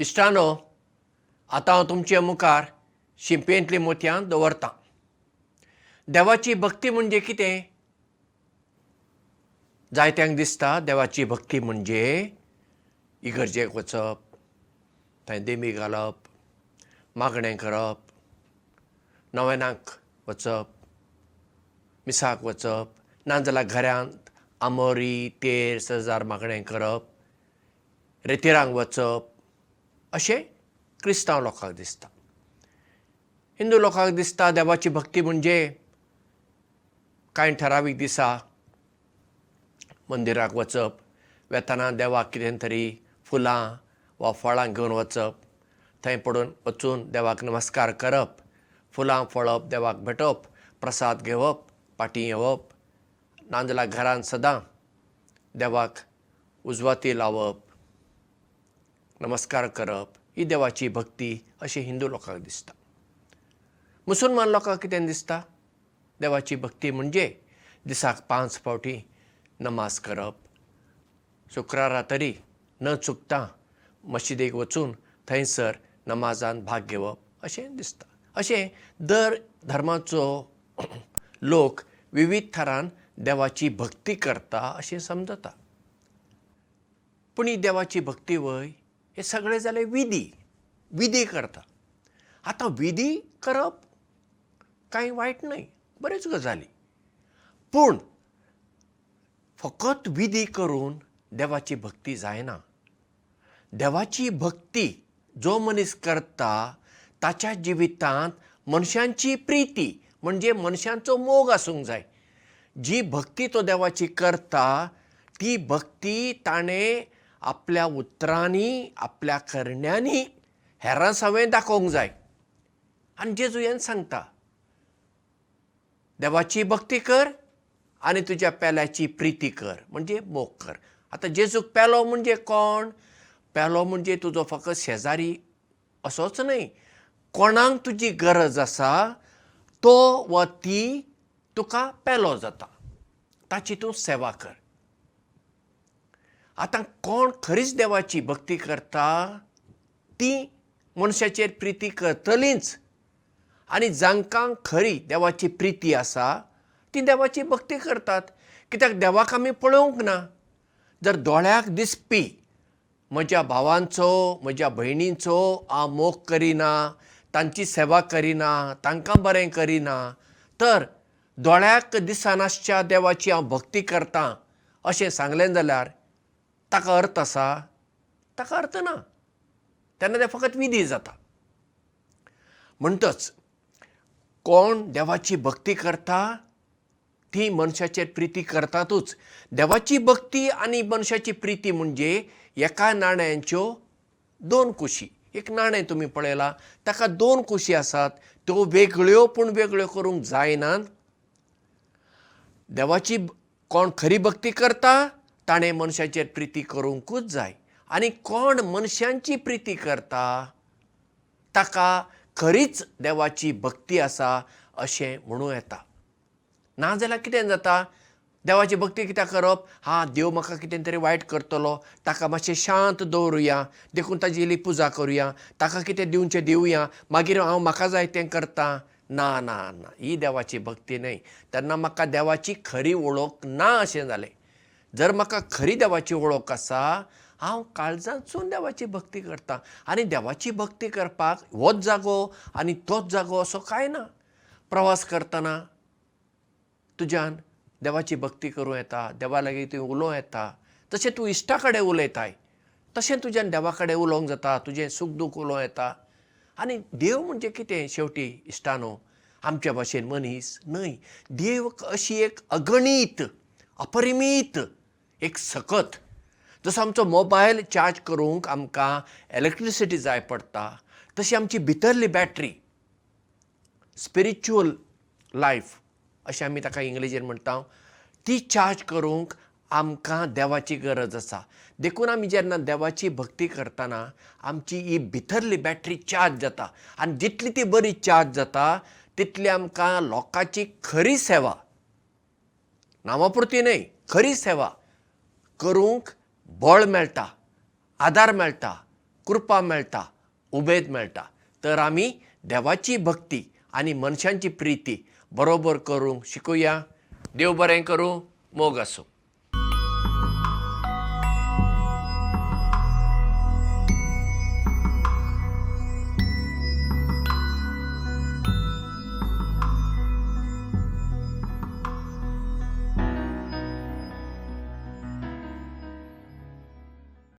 इश्टानो आतां हांव तुमचे मुखार शिंपेंतली मोतयां दवरतां देवाची भक्ती म्हणजे कितें जायत्यांक दिसता देवाची भक्ती म्हणजे इगर्जेक वचप थंय देमी घालप मागणें करप नवेनाक वचप मिसाक वचप नाजाल्यार घरांत आमोरी तेर सजार मागणें करप रेतेरांक वचप अशें क्रिस्तांव लोकांक दिसता हिंदू लोकांक दिसता देवाची भक्ती म्हणजे कांय ठराविक दिसा मंदिराक वचप वेताना देवाक कितें तरी फुलां वा फळां घेवन वचप थंय पडून वचून देवाक नमस्कार करप फुलां फळप देवाक भेटप प्रसाद घेवप पाटी येवप नाजाल्यार घरांत सदां देवाक उजवाती लावप नमस्कार करप ही देवाची भक्ती अशें हिंदू लोकांक दिसता मुसलमान लोकांक कितें दिसता देवाची भक्ती म्हणजे दिसाक पांच फावटी नमाज करप शुक्रारा तरी न चुकता मशिदेक वचून थंयसर नमाजान भाग घेवप अशें दिसता अशें दर धर्माचो लोक विविध थरान देवाची भक्ती करता अशें समजता पूण ही देवाची भक्ती वय हें सगळें जालें विधी विधी करता आतां विधी करप कांय वायट न्हय बरेच गजाली पूण फकत विधी करून देवाची भक्ती जायना देवाची भक्ती जो मनीस करता ताच्या जिवितांत मनशांची प्रिती म्हणजे मनशांचो मोग आसूंक जाय जी भक्ती तो देवाची करता ती भक्ती ताणें आपल्या उतरांनी आपल्या करण्यांनी हेरां सावें दाखोवंक जाय आनी जेजू हें सांगता देवाची भक्ती कर आनी तुज्या पेल्याची प्रिती कर म्हणजे मोग कर आतां जेजूक पेलो म्हणजे कोण पेलो म्हणजे तुजो फकत शेजारी असोच न्हय कोणाक तुजी गरज आसा तो वा ती तुका पेलो जाता ताची तूं सेवा कर आतां कोण खरीच देवाची भक्ती करता ती मनशाचेर प्रिती करतलींच आनी जांकां खरी देवाची प्रिती आसा ती देवाची भक्ती करतात कित्याक देवाक आमी पळोवंक ना जर दोळ्याक दिसपी म्हज्या भावांचो म्हज्या भयणींचो हांव मोग करिना तांची सेवा करिना तांकां बरें करिना तर दोळ्याक दिसनासच्या देवाची हांव भक्ती करतां अशें सांगलें जाल्यार ताका अर्थ आसा ताका अर्थ ना तेन्ना ते फकत विधी जाता म्हणटच कोण देवाची भक्ती करता ती मनशाचेर प्रिती करतातूच देवाची भक्ती आनी मनशाची प्रिती म्हणजे एका नाण्यांच्यो दोन कुशी एक नाणें तुमी पळयलां ताका दोन कुशी आसात त्यो वेगळ्यो पूण वेगळ्यो करूंक जायनात देवाची कोण खरी भक्ती करता ताणें मनशाचेर प्रिती करुंकूच जाय आनी कोण मनशांची प्रिती करता ताका खरीच देवाची भक्ती आसा अशें म्हणूं येता नाजाल्यार कितें जाता देवाची भक्ती कित्याक करप हा देव म्हाका कितें तरी वायट करतलो ताका मातशें शांत दवरुया देखून ताजी इल्ली पुजा करुया ताका कितें दिवचें दिवया मागीर हांव म्हाका जाय तें करतां ना ना ना ही देवाची भक्ती न्हय तेन्ना म्हाका देवाची खरी ओळख ना अशें जालें जर म्हाका खरी देवाची वळख आसा हांव काळजांतसून देवाची भक्ती करतां आनी देवाची भक्ती करपाक होच जागो आनी तोच जागो असो कांय ना प्रवास करतना तुज्यान देवाची भक्ती करूं येता देवा लागीं तुवें उलोवं येता तशें तूं इश्टा कडेन उलयताय तशें तुज्यान देवा कडेन उलोवंक जाता तुजें सुख दूख उलोवं येता आनी देव म्हणजे कितें शेवटी इश्टानो आमचे भाशेन मनीस न्हय देव अशी एक अगणीत अपरिमीत एक सकत जसो आमचो मोबायल चार्ज करूंक आमकां इलेक्ट्रिसिटी जाय पडटा तशी आमची भितरली बॅटरी स्पिरिच्युअल लायफ अशें आमी ताका इंग्लिशीन म्हणटा ती चार्ज करूंक आमकां देवाची गरज आसा देखून आमी जेन्ना देवाची भक्ती करतना आमची ही भितरली बॅटरी चार्ज जाता आनी जितली ती बरी चार्ज जाता तितली आमकां लोकांची खरी सेवा नामापुरती न्हय खरी सेवा करूंक बळ मेळटा आदार मेळटा कृपा मेळटा उमेद मेळटा तर आमी देवाची भक्ती आनी मनशांची प्रिती बरोबर करूंक शिकुया देव बरें करूं मोग आसूं